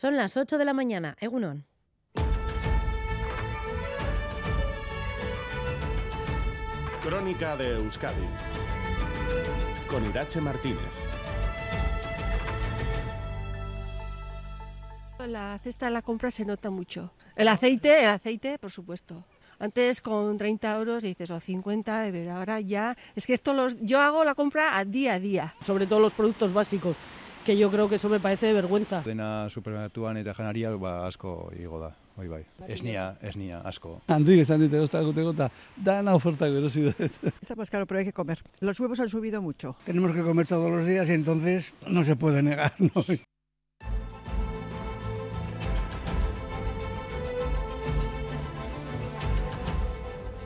Son las 8 de la mañana. Egunon. Crónica de Euskadi con Irache Martínez. La cesta de la compra se nota mucho. El aceite, el aceite, por supuesto. Antes con 30 euros dices, o 50, pero ahora ya... Es que esto los, yo hago la compra a día a día. Sobre todo los productos básicos, que yo creo que eso me parece de vergüenza. Dena supermerkatuan eta janaria ba, asko igo da. Bai, bai. Esnia, esnia, asko. Handik esan dit egosta guteko eta dana ofertak erosi dut. Está más caro, pero hay que comer. Los huevos han subido mucho. Tenemos que comer todos los días y entonces no se puede negar, ¿no?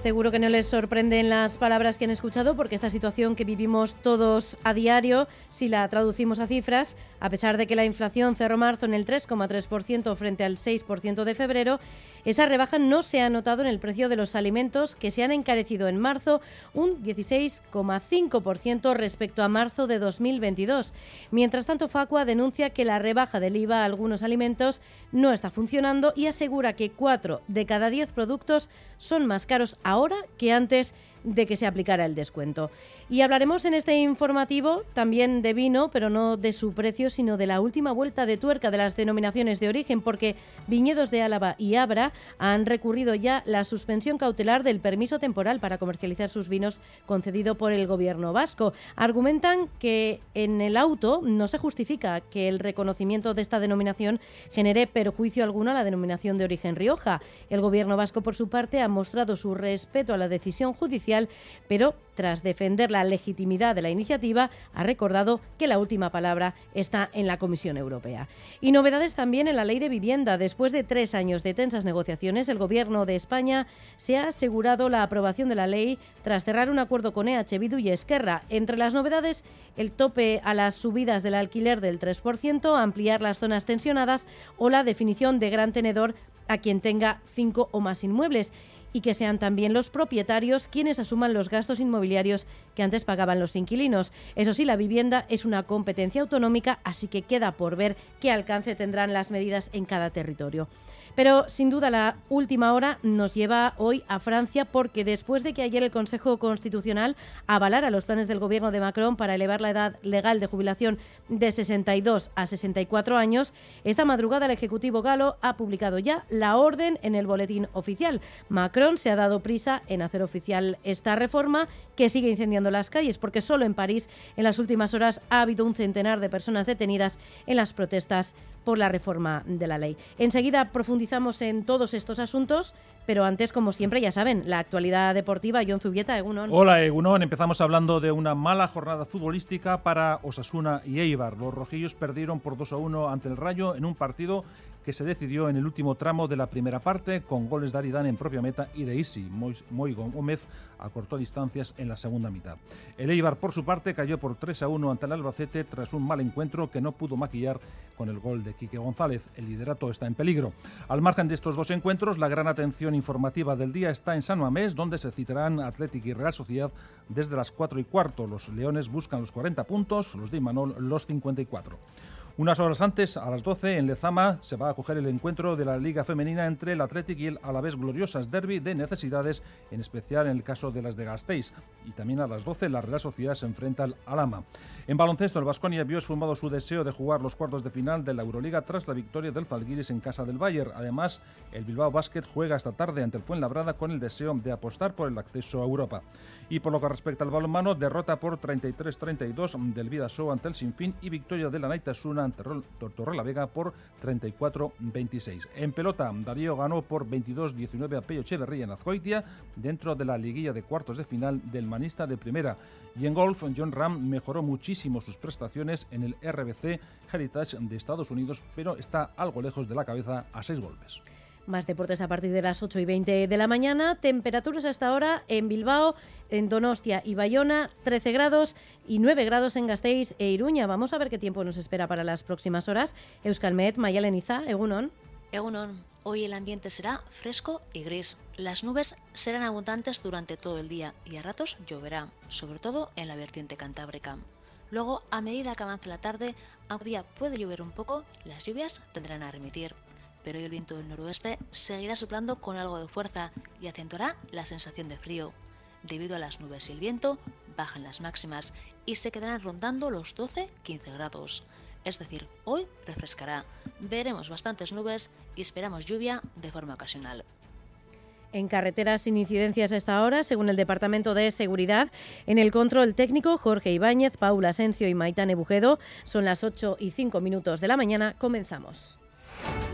Seguro que no les sorprenden las palabras que han escuchado porque esta situación que vivimos todos a diario, si la traducimos a cifras, a pesar de que la inflación cerró marzo en el 3,3% frente al 6% de febrero, esa rebaja no se ha notado en el precio de los alimentos que se han encarecido en marzo un 16,5% respecto a marzo de 2022. Mientras tanto, Facua denuncia que la rebaja del IVA a algunos alimentos no está funcionando y asegura que 4 de cada 10 productos son más caros ahora que antes de que se aplicara el descuento. Y hablaremos en este informativo también de vino, pero no de su precio, sino de la última vuelta de tuerca de las denominaciones de origen, porque Viñedos de Álava y Abra han recurrido ya la suspensión cautelar del permiso temporal para comercializar sus vinos concedido por el gobierno vasco. Argumentan que en el auto no se justifica que el reconocimiento de esta denominación genere perjuicio alguno a la denominación de origen Rioja. El gobierno vasco, por su parte, ha mostrado su respeto a la decisión judicial, pero tras defender la legitimidad de la iniciativa, ha recordado que la última palabra está en la Comisión Europea. Y novedades también en la ley de vivienda. Después de tres años de tensas negociaciones, el Gobierno de España se ha asegurado la aprobación de la ley tras cerrar un acuerdo con EH Bildu y Esquerra. Entre las novedades, el tope a las subidas del alquiler del 3%, ampliar las zonas tensionadas o la definición de gran tenedor a quien tenga cinco o más inmuebles y que sean también los propietarios quienes asuman los gastos inmobiliarios que antes pagaban los inquilinos. Eso sí, la vivienda es una competencia autonómica, así que queda por ver qué alcance tendrán las medidas en cada territorio. Pero sin duda la última hora nos lleva hoy a Francia porque después de que ayer el Consejo Constitucional avalara los planes del gobierno de Macron para elevar la edad legal de jubilación de 62 a 64 años, esta madrugada el Ejecutivo galo ha publicado ya la orden en el boletín oficial. Macron se ha dado prisa en hacer oficial esta reforma que sigue incendiando las calles porque solo en París en las últimas horas ha habido un centenar de personas detenidas en las protestas por la reforma de la ley. Enseguida profundizamos en todos estos asuntos, pero antes, como siempre, ya saben, la actualidad deportiva, John Zubieta, Egunon. Hola, Egunon. Empezamos hablando de una mala jornada futbolística para Osasuna y Eibar. Los rojillos perdieron por 2 a 1 ante el Rayo en un partido que se decidió en el último tramo de la primera parte con goles de Aridane en propia meta y de Isi. Moigo Gómez acortó distancias en la segunda mitad. El Eibar, por su parte, cayó por 3 a 1 ante el Albacete tras un mal encuentro que no pudo maquillar con el gol de Quique González. El liderato está en peligro. Al margen de estos dos encuentros, la gran atención informativa del día está en San Mamés, donde se citarán Atlético y Real Sociedad desde las 4 y cuarto. Los Leones buscan los 40 puntos, los de Imanol los 54. Unas horas antes, a las 12, en Lezama, se va a acoger el encuentro de la Liga Femenina entre el Athletic y el Alavés Gloriosas Derby de necesidades, en especial en el caso de las de Gasteiz. Y también a las 12, la Real Sociedad se enfrenta al Alama. En baloncesto, el Vasconia vio esfumado su deseo de jugar los cuartos de final de la Euroliga tras la victoria del Zalgiris en casa del Bayern. Además, el Bilbao Basket juega esta tarde ante el Fuenlabrada con el deseo de apostar por el acceso a Europa. Y por lo que respecta al balonmano, derrota por 33-32 del Vidasoa ante el Sinfín y victoria de la Naitasuna ante Tortorella Vega por 34-26. En pelota, Darío ganó por 22-19 a Peyo Echeverría en Azcoitia dentro de la liguilla de cuartos de final del manista de primera. Y en golf, John Ram mejoró muchísimo sus prestaciones en el RBC Heritage de Estados Unidos, pero está algo lejos de la cabeza a seis golpes. Más deportes a partir de las 8 y 20 de la mañana. Temperaturas hasta ahora en Bilbao, en Donostia y Bayona, 13 grados y 9 grados en Gasteiz e Iruña. Vamos a ver qué tiempo nos espera para las próximas horas. Euskalmet, Mayaleniza, Egunon. Egunon. Hoy el ambiente será fresco y gris. Las nubes serán abundantes durante todo el día y a ratos lloverá, sobre todo en la vertiente cantábrica. Luego, a medida que avance la tarde, aunque día puede llover un poco, las lluvias tendrán a remitir. Pero hoy el viento del noroeste seguirá soplando con algo de fuerza y acentuará la sensación de frío. Debido a las nubes y el viento, bajan las máximas y se quedarán rondando los 12-15 grados. Es decir, hoy refrescará. Veremos bastantes nubes y esperamos lluvia de forma ocasional. En carreteras sin incidencias a esta hora, según el Departamento de Seguridad, en el control técnico, Jorge Ibáñez, Paula Asensio y Maitane Bujedo. Son las 8 y 5 minutos de la mañana. Comenzamos.